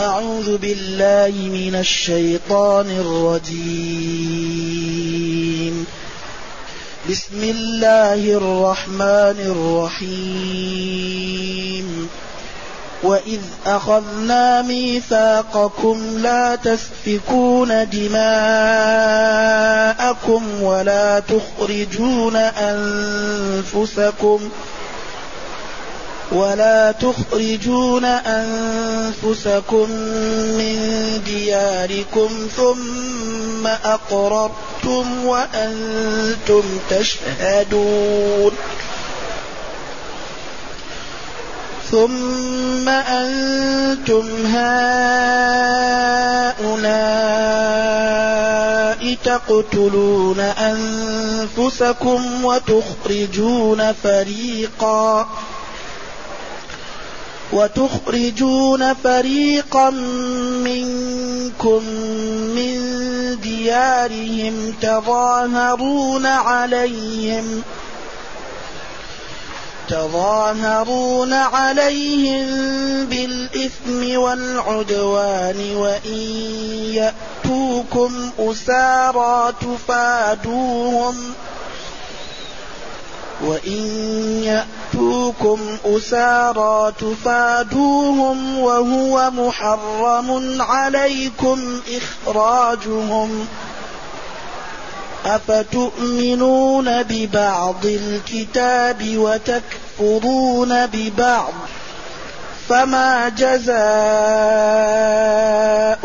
أعوذ بالله من الشيطان الرجيم. بسم الله الرحمن الرحيم. وإذ أخذنا ميثاقكم لا تسفكون دماءكم ولا تخرجون أنفسكم ولا تخرجون أنفسكم من دياركم ثم أقررتم وأنتم تشهدون. ثم أنتم هؤلاء تقتلون أنفسكم وتخرجون فريقاً. وتخرجون فريقا منكم من ديارهم تظاهرون عليهم تظاهرون عليهم بالإثم والعدوان وإن يأتوكم أسارى تفادوهم ۖ وإن يأتوكم أسارى تفادوهم وهو محرم عليكم إخراجهم أفتؤمنون ببعض الكتاب وتكفرون ببعض فما جزاء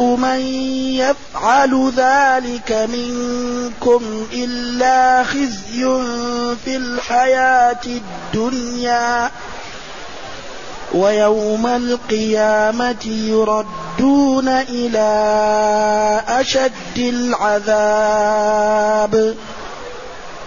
من يفعل ذلك منكم إلا خزي في الحياة الدنيا ويوم القيامة يردون إلى أشد العذاب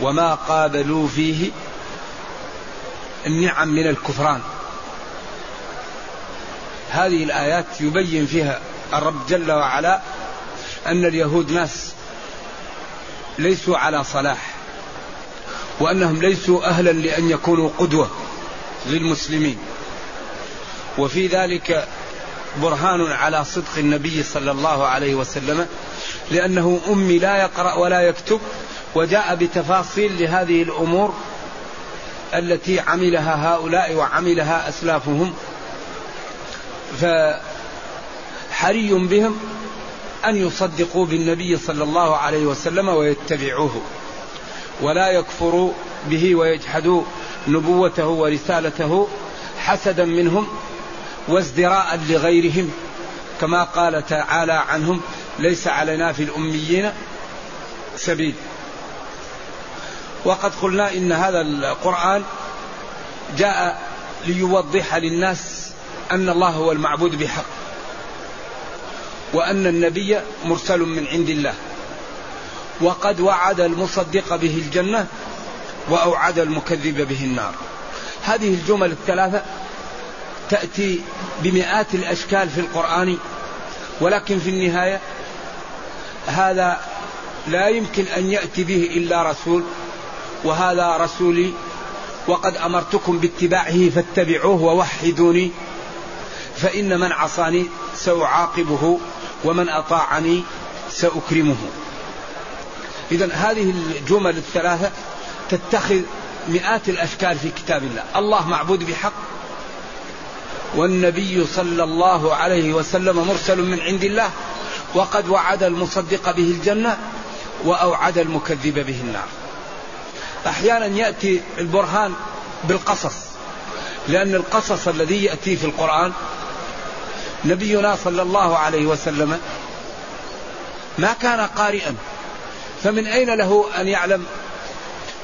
وما قابلوا فيه النعم من الكفران. هذه الآيات يبين فيها الرب جل وعلا أن اليهود ناس ليسوا على صلاح وأنهم ليسوا أهلا لأن يكونوا قدوة للمسلمين. وفي ذلك برهان على صدق النبي صلى الله عليه وسلم لأنه أمي لا يقرأ ولا يكتب وجاء بتفاصيل لهذه الأمور التي عملها هؤلاء وعملها أسلافهم. فحري بهم أن يصدقوا بالنبي صلى الله عليه وسلم ويتبعوه ولا يكفروا به ويجحدوا نبوته ورسالته حسدا منهم وازدراء لغيرهم كما قال تعالى عنهم ليس علينا في الأميين سبيل. وقد قلنا إن هذا القرآن جاء ليوضح للناس أن الله هو المعبود بحق وأن النبي مرسل من عند الله وقد وعد المصدق به الجنة وأوعد المكذب به النار. هذه الجمل الثلاثة تأتي بمئات الأشكال في القرآن ولكن في النهاية هذا لا يمكن أن يأتي به إلا رسول وهذا رسولي وقد أمرتكم باتباعه فاتبعوه ووحدوني فإن من عصاني سأعاقبه ومن أطاعني سأكرمه. إذا هذه الجمل الثلاثة تتخذ مئات الأشكال في كتاب الله. الله معبود بحق والنبي صلى الله عليه وسلم مرسل من عند الله وقد وعد المصدق به الجنة وأوعد المكذب به النار. أحيانا يأتي البرهان بالقصص لأن القصص الذي يأتي في القرآن نبينا صلى الله عليه وسلم ما كان قارئا فمن أين له أن يعلم؟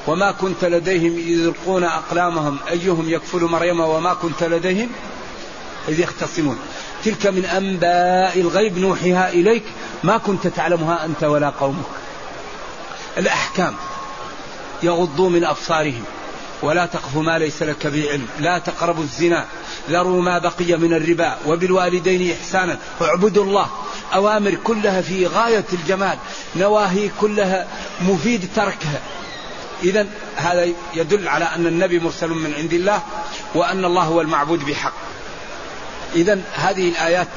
وما كنت لديهم إذ يلقون أقلامهم أيهم يكفل مريم وما كنت لديهم إذ يختصمون. تلك من أنباء الغيب نوحيها إليك ما كنت تعلمها أنت ولا قومك. الأحكام يغضوا من أبصارهم. ولا تقف ما ليس لك به علم لا تقربوا الزنا. ذروا ما بقي من الربا. وبالوالدين إحسانا. اعبدوا الله. أوامر كلها في غاية الجمال. نواهي كلها مفيد تركها. إذا هذا يدل على أن النبي مرسل من عند الله وأن الله هو المعبود بحق. إذا هذه الآيات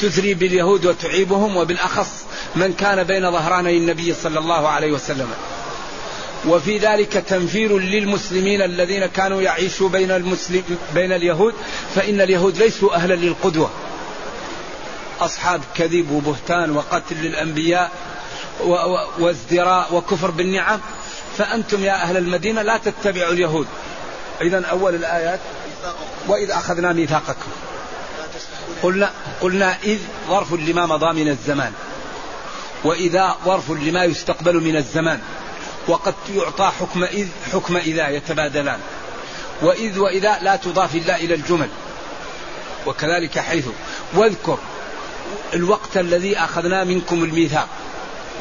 تثري باليهود وتعيبهم وبالأخص من كان بين ظهراني النبي صلى الله عليه وسلم. وفي ذلك تنفير للمسلمين الذين كانوا يعيشوا بين المسلم بين اليهود فإن اليهود ليسوا أهلا للقدوة. أصحاب كذب وبهتان وقتل للأنبياء وازدراء وكفر بالنعم فأنتم يا أهل المدينة لا تتبعوا اليهود. إذا أول الآيات وإذ أخذنا ميثاقكم. قلنا قلنا إذ ظرف لما مضى من الزمان وإذا ظرف لما يستقبل من الزمان. وقد يعطى حكم إذ حكم إذا يتبادلان. وإذ وإذا لا تضاف إلا إلى الجمل. وكذلك حيث واذكر الوقت الذي أخذنا منكم الميثاق.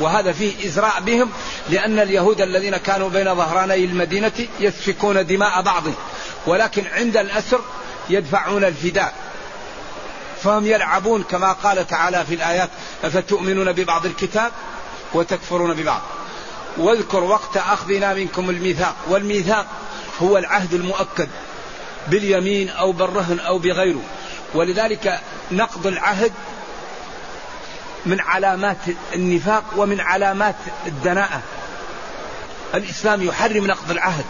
وهذا فيه إزراء بهم لأن اليهود الذين كانوا بين ظهراني المدينة يسفكون دماء بعض ولكن عند الأسر يدفعون الفداء. فهم يلعبون كما قال تعالى في الآيات أفتؤمنون ببعض الكتاب وتكفرون ببعض. واذكر وقت أخذنا منكم الميثاق والميثاق هو العهد المؤكد باليمين أو بالرهن أو بغيره. ولذلك نقض العهد من علامات النفاق ومن علامات الدناءة. الإسلام يحرم نقض العهد.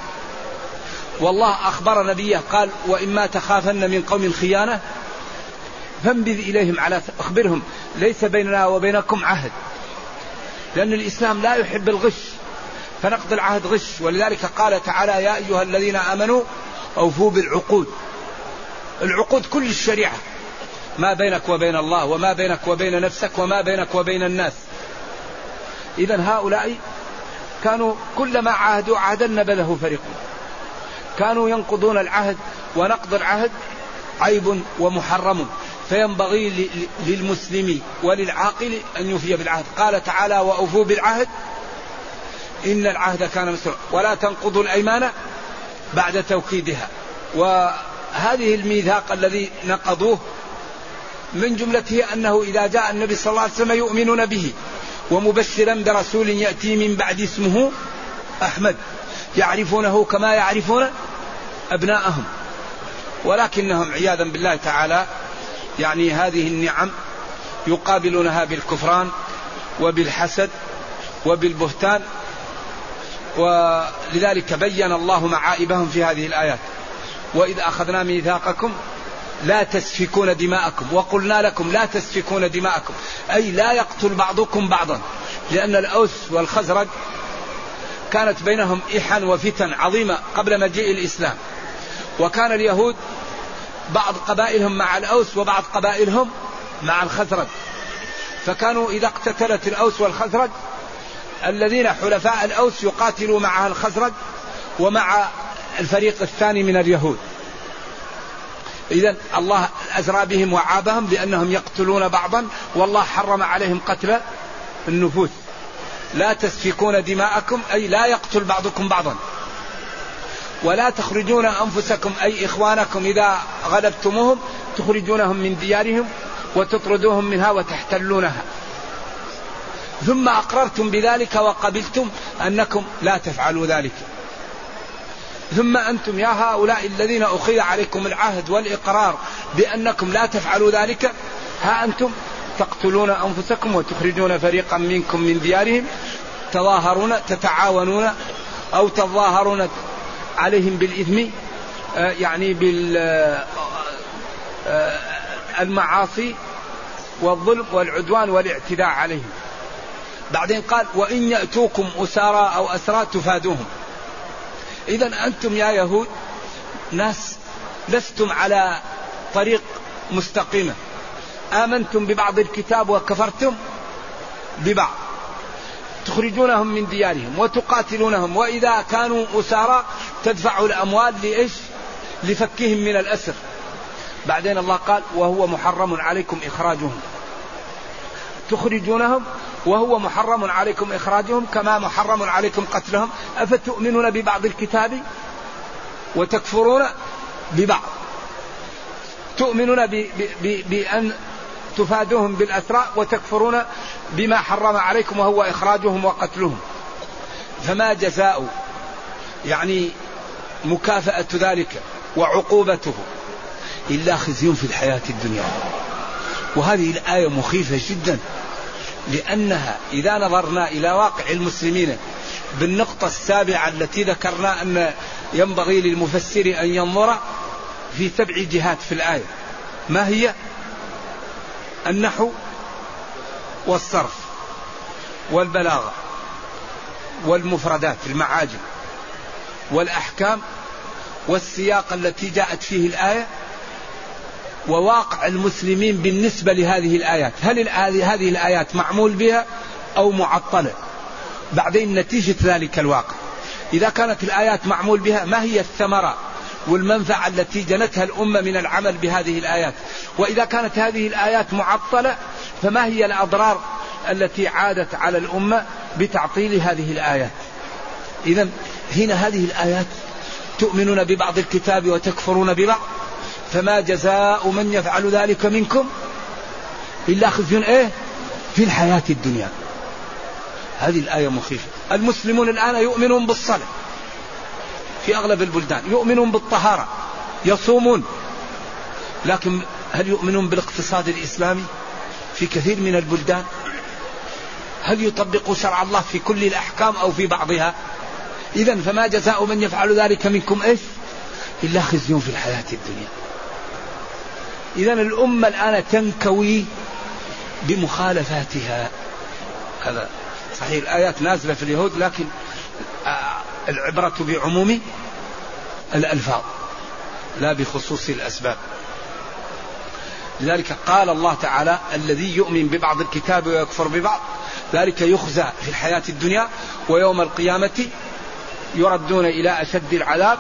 والله أخبر نبيه قال وإما تخافن من قوم خيانة فانبذ إليهم على أخبرهم ليس بيننا وبينكم عهد. لأن الإسلام لا يحب الغش فنقض العهد غش. ولذلك قال تعالى يا أيها الذين آمنوا أوفوا بالعقود. العقود كل الشريعة ما بينك وبين الله وما بينك وبين نفسك وما بينك وبين الناس. إذا هؤلاء كانوا كلما عاهدوا عهدا نبذه فريق كانوا ينقضون العهد ونقض العهد عيب ومحرم. فينبغي للمسلم وللعاقل أن يوفي بالعهد. قال تعالى وأوفوا بالعهد إن العهد كان مسؤول ولا تنقضوا الأيمان بعد توكيدها. وهذه الميثاق الذي نقضوه من جملته أنه إذا جاء النبي صلى الله عليه وسلم يؤمنون به ومبشرا برسول يأتي من بعد اسمه أحمد يعرفونه كما يعرفون أبناءهم. ولكنهم عياذا بالله تعالى يعني هذه النعم يقابلونها بالكفران وبالحسد وبالبهتان ولذلك بين الله معائبهم في هذه الآيات. وإذ أخذنا ميثاقكم لا تسفكون دماءكم وقلنا لكم لا تسفكون دماءكم أي لا يقتل بعضكم بعضا لأن الأوس والخزرج كانت بينهم إحن وفتن عظيمة قبل مجيء الإسلام. وكان اليهود بعض قبائلهم مع الأوس وبعض قبائلهم مع الخزرج. فكانوا إذا اقتتلت الأوس والخزرج الذين حلفاء الأوس يقاتلوا مع الخزرج ومع الفريق الثاني من اليهود. إذا الله أزرى بهم وعابهم بأنهم يقتلون بعضا والله حرم عليهم قتل النفوس. لا تسفكون دماءكم أي لا يقتل بعضكم بعضا. ولا تخرجون أنفسكم أي إخوانكم إذا غلبتموهم تخرجونهم من ديارهم وتطردوهم منها وتحتلونها. ثم أقررتم بذلك وقبلتم أنكم لا تفعلوا ذلك. ثم أنتم يا هؤلاء الذين أخذ عليكم العهد والإقرار بأنكم لا تفعلوا ذلك ها أنتم؟ تقتلون أنفسكم وتخرجون فريقا منكم من ديارهم تظاهرون تتعاونون أو تظاهرون عليهم بالإثم آه، يعني بالمعاصي والظلم والعدوان والاعتداء عليهم. بعدين قال وإن يأتوكم أسارى أو أسرى تفادوهم. إذا أنتم يا يهود ناس لستم على طريق مستقيمة. آمنتم ببعض الكتاب وكفرتم ببعض. تخرجونهم من ديارهم وتقاتلونهم. وإذا كانوا أسارى تدفعوا الأموال لإيش؟ لفكهم من الأسر. بعدين الله قال وهو محرم عليكم إخراجهم. تخرجونهم؟ وهو محرم عليكم إخراجهم كما محرم عليكم قتلهم. أفتؤمنون ببعض الكتاب؟ وتكفرون ببعض. تؤمنون بأن تفادوهم بالأسراء وتكفرون بما حرم عليكم وهو إخراجهم وقتلهم. فما جزاء يعني مكافأة ذلك وعقوبته إلا خزي في الحياة الدنيا. وهذه الآية مخيفة جدا لأنها إذا نظرنا إلى واقع المسلمين بالنقطة السابعة التي ذكرنا أن ينبغي للمفسر أن ينظر في سبع جهات في الآية. ما هي؟ النحو والصرف والبلاغة والمفردات المعاجم. والأحكام والسياق التي جاءت فيه الآية وواقع المسلمين بالنسبة لهذه الآيات. هل هذه الآيات معمول بها أو معطلة؟ بعدين نتيجة ذلك الواقع. إذا كانت الآيات معمول بها ما هي الثمرة والمنفعة التي جنتها الأمة من العمل بهذه الآيات؟ وإذا كانت هذه الآيات معطلة فما هي الأضرار التي عادت على الأمة بتعطيل هذه الآيات؟ إذا هنا هذه الآيات تؤمنون ببعض الكتاب وتكفرون ببعض. فما جزاء من يفعل ذلك منكم إلا خزي إيه؟ في الحياة الدنيا. هذه الآية مخيفة. المسلمون الآن يؤمنون بالصلاة في أغلب البلدان يؤمنون بالطهارة يصومون. لكن هل يؤمنون بالاقتصاد الإسلامي في كثير من البلدان؟ هل يطبقوا شرع الله في كل الأحكام أو في بعضها؟ إذا فما جزاء من يفعل ذلك منكم إيش إلا خزي في الحياة الدنيا. إذا الأمة الآن تنكوي بمخالفاتها. هذا صحيح الآيات نازلة في اليهود لكن آه، العبرة بعموم الألفاظ لا بخصوص الأسباب. لذلك قال الله تعالى الذي يؤمن ببعض الكتاب ويكفر ببعض ذلك يخزى في الحياة الدنيا ويوم القيامة يردون إلى أشد العذاب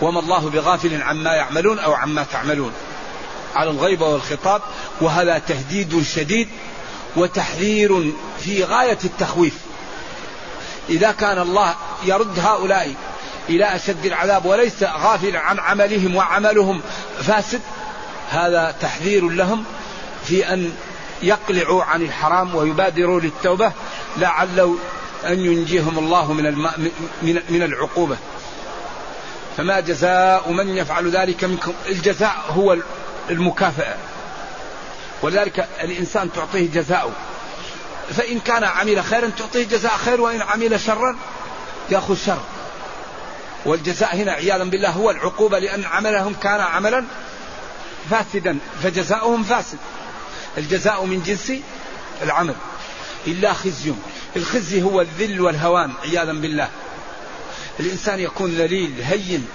وما الله بغافل عما يعملون أو عما تعملون. على الغيبة والخطاب وهذا تهديد شديد وتحذير في غاية التخويف. إذا كان الله يرد هؤلاء إلى أشد العذاب وليس غافلا عن عملهم وعملهم فاسد هذا تحذير لهم في أن يقلعوا عن الحرام ويبادروا للتوبة. لعلوا أن ينجيهم الله من الماء من من العقوبة. فما جزاء من يفعل ذلك منكم. الجزاء هو المكافأة. ولذلك الإنسان تعطيه جزاءه. فإن كان عمل خيرا تعطيه جزاء خير وإن عمل شرا يأخذ شر. والجزاء هنا عياذا بالله هو العقوبة لأن عملهم كان عملا فاسدا فجزاؤهم فاسد. الجزاء من جنس العمل. إلا خزي. الخزي هو الذل والهوان عياذا بالله. الإنسان يكون ذليل هين.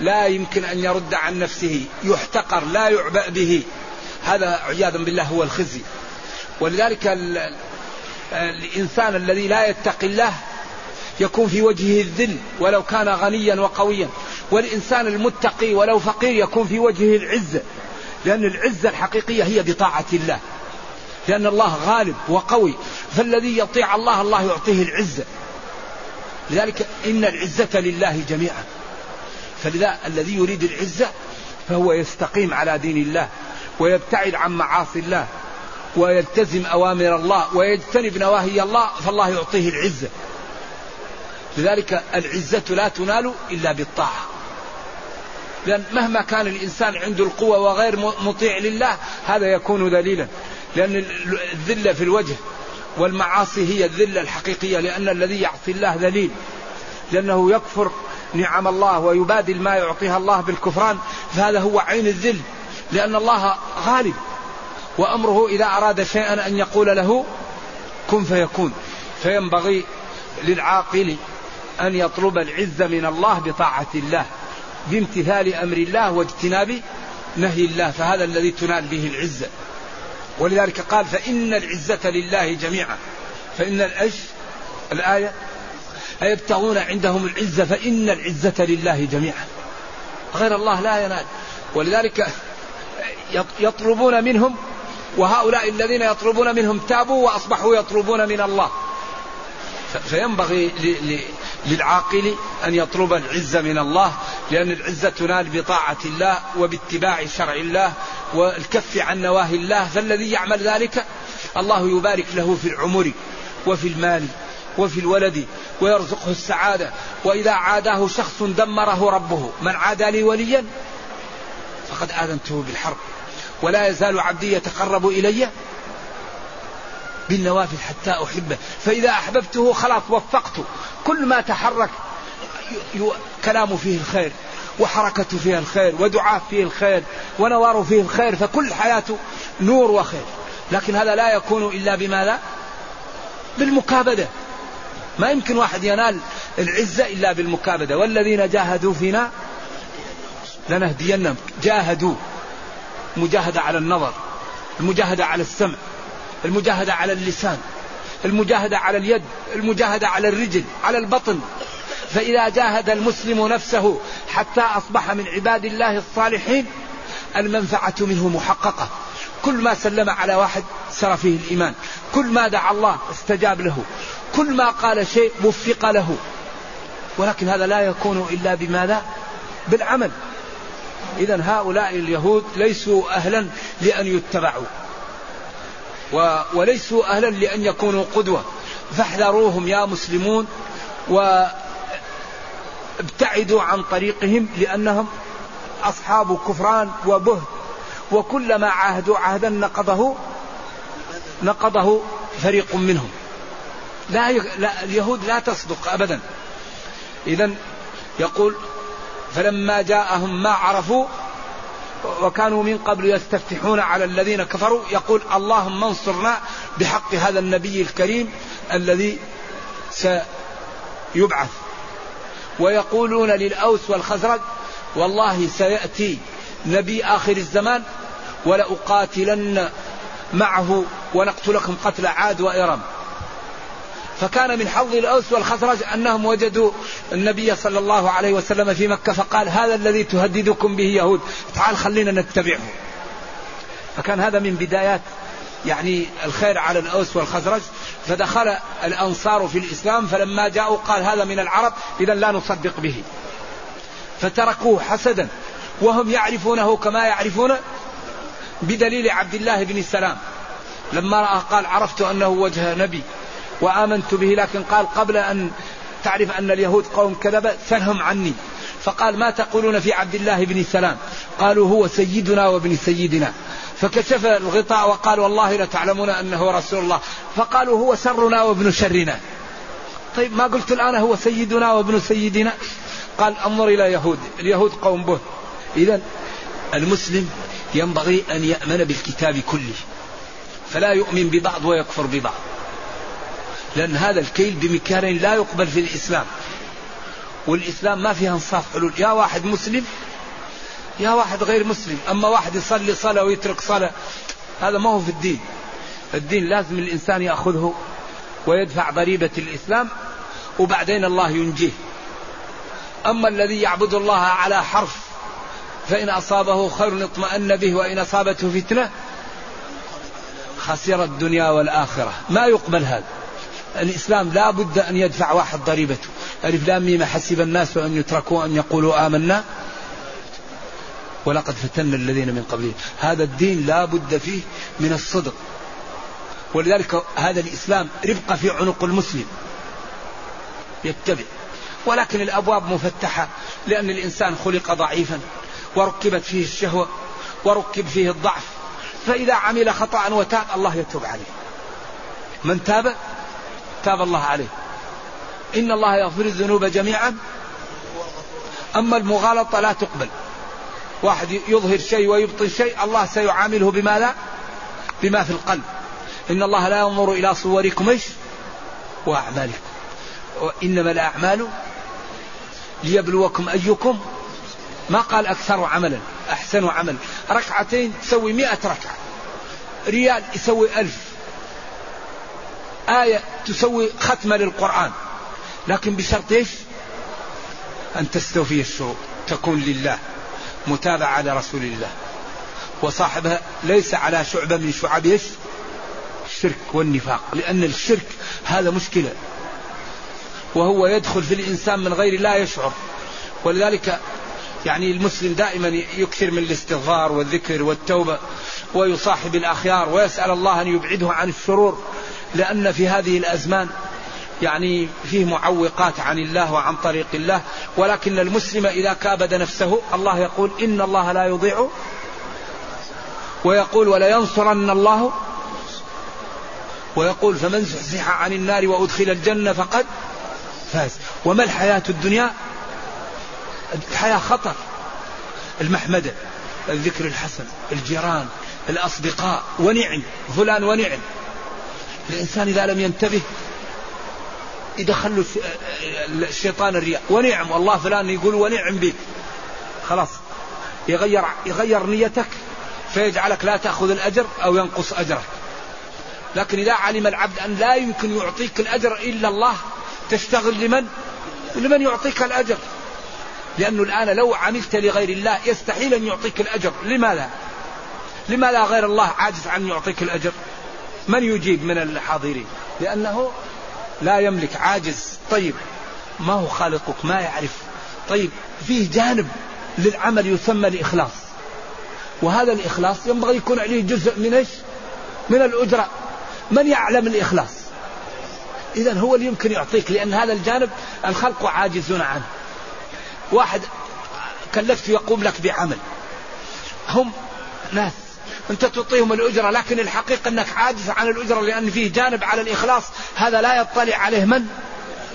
لا يمكن أن يرد عن نفسه يحتقر لا يعبأ به. هذا عياذا بالله هو الخزي. ولذلك الإنسان الذي لا يتقي الله يكون في وجهه الذل ولو كان غنيا وقويا. والإنسان المتقي ولو فقير يكون في وجهه العزة لأن العزة الحقيقية هي بطاعة الله. لأن الله غالب وقوي. فالذي يطيع الله الله يعطيه العزة لذلك إن العزة لله جميعا. فلذا الذي يريد العزة فهو يستقيم على دين الله ويبتعد عن معاصي الله ويلتزم أوامر الله ويجتنب نواهي الله فالله يعطيه العزة لذلك العزة لا تنال إلا بالطاعة. لأن مهما كان الإنسان عنده القوة وغير مطيع لله هذا يكون ذليلا لأن الذلة في الوجه والمعاصي هي الذلة الحقيقية لأن الذي يعصي الله ذليل لأنه يكفر نعم الله ويبادل ما يعطيها الله بالكفران فهذا هو عين الذل لأن الله غالب وأمره إذا أراد شيئا أن يقول له كن فيكون فينبغي للعاقل أن يطلب العزة من الله بطاعة الله بامتثال أمر الله واجتناب نهي الله فهذا الذي تنال به العزة ولذلك قال فإن العزة لله جميعا. فإن الأش الآية أيبتغون عندهم العزة فإن العزة لله جميعا. غير الله لا ينال. ولذلك يطلبون منهم وهؤلاء الذين يطلبون منهم تابوا وأصبحوا يطلبون من الله. فينبغي للعاقل أن يطلب العزة من الله لأن العزة تنال بطاعة الله وباتباع شرع الله والكف عن نواهي الله فالذي يعمل ذلك؟ الله يبارك له في العمر وفي المال وفي الولد ويرزقه السعادة. وإذا عاداه شخص دمره ربه من عادى لي وليا؟ فقد آذنته بالحرب. ولا يزال عبدي يتقرب إلي بالنوافل حتى أحبه. فإذا أحببته خلاص وفقته كل ما تحرك كلامه فيه الخير. وحركته فيها الخير ودعاء فيه الخير ونوار فيه الخير فكل حياته نور وخير. لكن هذا لا يكون إلا بماذا؟ بالمكابدة. ما يمكن واحد ينال العزة إلا بالمكابدة. والذين جاهدوا فينا لنهدينهم. جاهدوا. مجاهدة على النظر. المجاهدة على السمع. المجاهدة على اللسان. المجاهدة على اليد. المجاهدة على الرجل. على البطن. فإذا جاهد المسلم نفسه حتى أصبح من عباد الله الصالحين المنفعة منه محققة. كل ما سلم على واحد سر فيه الإيمان. كل ما دعا الله استجاب له. كل ما قال شيء وفق له. ولكن هذا لا يكون إلا بماذا؟ بالعمل. إذا هؤلاء اليهود ليسوا أهلا لأن يتبعوا. و وليسوا أهلا لأن يكونوا قدوة. فاحذروهم يا مسلمون وابتعدوا عن طريقهم لأنهم أصحاب كفران وبهت. وكلما عاهدوا عهدا نقضه نقضه فريق منهم. لا. لا اليهود لا تصدق أبدا. إذا يقول فلما جاءهم ما عرفوا وكانوا من قبل يستفتحون على الذين كفروا يقول اللهم انصرنا بحق هذا النبي الكريم الذي سيبعث. ويقولون للأوس والخزرج والله سيأتي نبي آخر الزمان ولأقاتلن معه ونقتلكم قتل عاد وإرم. فكان من حظ الأوس والخزرج أنهم وجدوا النبي صلى الله عليه وسلم في مكة فقال هذا الذي تهددكم به يهود تعال خلينا نتبعه. فكان هذا من بدايات يعني الخير على الأوس والخزرج فدخل الأنصار في الإسلام فلما جاءوا قال هذا من العرب إذا لا نصدق به. فتركوه حسدا وهم يعرفونه كما يعرفون بدليل عبد الله بن السلام. لما رأى قال عرفت أنه وجه نبي وآمنت به لكن قال قبل أن تعرف أن اليهود قوم كذبة سلهم عني. فقال ما تقولون في عبد الله بن سلام قالوا هو سيدنا وابن سيدنا. فكشف الغطاء وقال والله لتعلمون أنه رسول الله. فقالوا هو سرنا وابن شرنا. طيب ما قلت الآن هو سيدنا وابن سيدنا؟ قال انظر إلى يهود. اليهود قوم به. إذا المسلم ينبغي أن يأمن بالكتاب كله. فلا يؤمن ببعض ويكفر ببعض. لأن هذا الكيل بمكيال لا يقبل في الإسلام. والإسلام ما فيها انصاف. حلول يا واحد مسلم يا واحد غير مسلم أما واحد يصلي صلاة ويترك صلاة هذا ما هو في الدين. الدين لازم الإنسان يأخذه ويدفع ضريبة الإسلام وبعدين الله ينجيه. أما الذي يعبد الله على حرف فإن أصابه خير اطمأن به وإن أصابته فتنة خسر الدنيا والآخرة. ما يقبل هذا. الإسلام لا بد أن يدفع واحد ضريبته. ألف لام حسب الناس أن يتركوا أن يقولوا آمنا ولقد فتنا الذين من قبلهم. هذا الدين لا بد فيه من الصدق. ولذلك هذا الإسلام ربقة في عنق المسلم. يتبع. ولكن الأبواب مفتحة لأن الإنسان خلق ضعيفا وركبت فيه الشهوة وركب فيه الضعف. فإذا عمل خطأ وتاب الله يتوب عليه. من تاب؟ تاب الله عليه. إن الله يغفر الذنوب جميعا. أما المغالطة لا تقبل. واحد يظهر شيء ويبطن شيء الله سيعامله بماذا بما في القلب. إن الله لا ينظر إلى صوركم إيش؟ وأعمالكم. وإنما الأعمال ليبلوكم أيكم. ما قال أكثر عملا أحسن عمل ركعتين تسوي مئة ركعة. ريال يسوي ألف. آية تسوي ختمة للقرآن. لكن بشرط إيش؟ أن تستوفي الشروط تكون لله. متابعة على رسول الله. وصاحبها ليس على شعبة من شعب الشرك والنفاق. لأن الشرك هذا مشكلة. وهو يدخل في الإنسان من غير لا يشعر. ولذلك يعني المسلم دائما يكثر من الاستغفار والذكر والتوبة ويصاحب الأخيار ويسأل الله أن يبعده عن الشرور. لأن في هذه الأزمان يعني فيه معوقات عن الله وعن طريق الله ولكن المسلم إذا كابد نفسه الله يقول إن الله لا يضيع ويقول ولينصرن الله ويقول فمن زحزح عن النار وأدخل الجنة فقد فاز. وما الحياة الدنيا؟ الحياة خطر. المحمدة الذكر الحسن الجيران الأصدقاء ونعم فلان ونعم. الإنسان إذا لم ينتبه يدخل له الشيطان الرياء ونعم والله فلان يقول ونعم بك. خلاص. يغير يغير نيتك فيجعلك لا تأخذ الأجر أو ينقص أجرك. لكن إذا علم العبد أن لا يمكن يعطيك الأجر إلا الله تشتغل لمن؟ لمن يعطيك الأجر. لأنه الآن لو عملت لغير الله يستحيل أن يعطيك الأجر. لماذا؟ لماذا غير الله عاجز عن يعطيك الأجر؟ من يجيب من الحاضرين؟ لأنه لا يملك عاجز. طيب ما هو خالقك؟ ما يعرف. طيب فيه جانب للعمل يسمى الإخلاص. وهذا الإخلاص ينبغي يكون عليه جزء من إيش؟ من الأجرة. من يعلم الإخلاص؟ إذا هو اللي يمكن يعطيك لأن هذا الجانب الخلق عاجزون عنه. واحد كلفته يقوم لك بعمل. هم ناس. انت تعطيهم الأجرة لكن الحقيقة أنك عاجز عن الأجرة لأن فيه جانب على الإخلاص هذا لا يطلع عليه من؟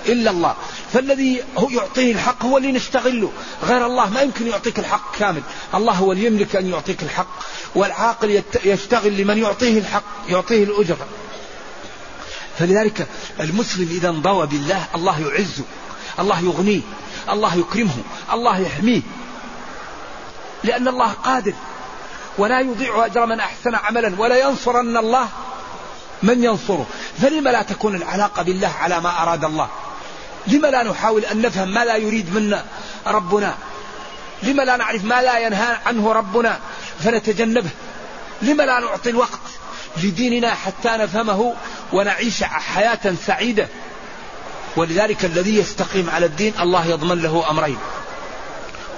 إلا الله. فالذي هو يعطيه الحق هو اللي نشتغله غير الله ما يمكن يعطيك الحق كامل. الله هو اللي يملك أن يعطيك الحق والعاقل يشتغل لمن يعطيه الحق يعطيه الأجرة. فلذلك المسلم إذا انضوى بالله الله يعزه الله يغنيه الله يكرمه الله يحميه. لأن الله قادر ولا يضيع أجر من أحسن عملا ولا ينصرن الله من ينصره. فلما لا تكون العلاقة بالله على ما أراد الله؟ لما لا نحاول أن نفهم ما لا يريد منا ربنا؟ لما لا نعرف ما لا ينهى عنه ربنا؟ فنتجنبه. لما لا نعطي الوقت لديننا حتى نفهمه ونعيش حياة سعيدة؟ ولذلك الذي يستقيم على الدين الله يضمن له أمرين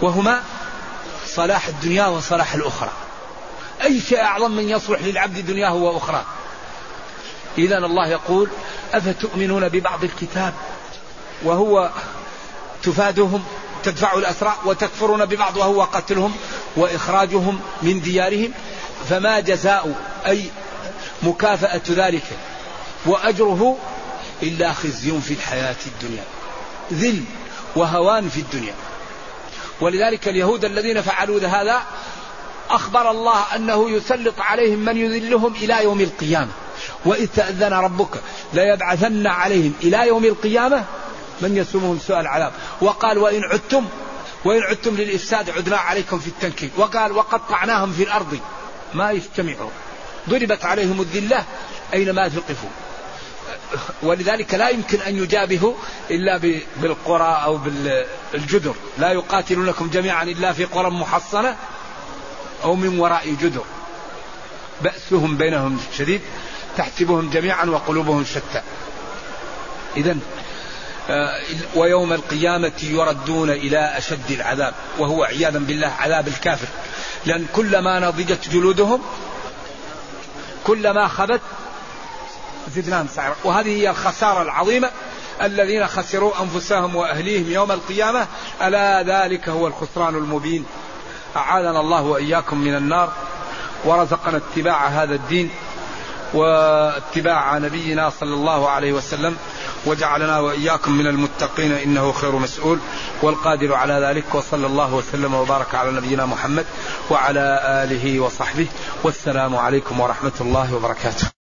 وهما صلاح الدنيا وصلاح الأخرى. أي شيء أعظم من يصلح للعبد دنياه وأخرى إذا الله يقول أفتؤمنون ببعض الكتاب؟ وهو تفادهم تدفع الأسرى وتكفرون ببعض وهو قتلهم وإخراجهم من ديارهم. فما جزاء أي مكافأة ذلك؟ وأجره إلا خزي في الحياة الدنيا ذل وهوان في الدنيا. ولذلك اليهود الذين فعلوا هذا أخبر الله أنه يسلط عليهم من يذلهم إلى يوم القيامة. وإذ تأذن ربك ليبعثن عليهم إلى يوم القيامة؟ من يسومهم سوء العذاب. وقال وإن عدتم وإن عدتم للإفساد عدنا عليكم في التنكيل. وقال وقطعناهم في الأرض. ما يجتمعون ضربت عليهم الذلة أينما ثقفوا. ولذلك لا يمكن أن يجابهوا إلا بالقرى أو بالجدر. لا يقاتلونكم جميعا إلا في قرى محصنة. أو من وراء جدر. بأسهم بينهم شديد تحسبهم جميعا وقلوبهم شتى. إذا آه، ويوم القيامة يردون إلى أشد العذاب وهو عياذا بالله عذاب الكافر. لأن كلما نضجت جلودهم كلما خبت زدناهم سعرا. وهذه هي الخسارة العظيمة الذين خسروا أنفسهم وأهليهم يوم القيامة. ألا ذلك هو الخسران المبين؟ أعاذنا الله وإياكم من النار ورزقنا اتباع هذا الدين واتباع نبينا صلى الله عليه وسلم وجعلنا وإياكم من المتقين إنه خير مسؤول والقادر على ذلك وصلى الله وسلم وبارك على نبينا محمد وعلى آله وصحبه والسلام عليكم ورحمة الله وبركاته.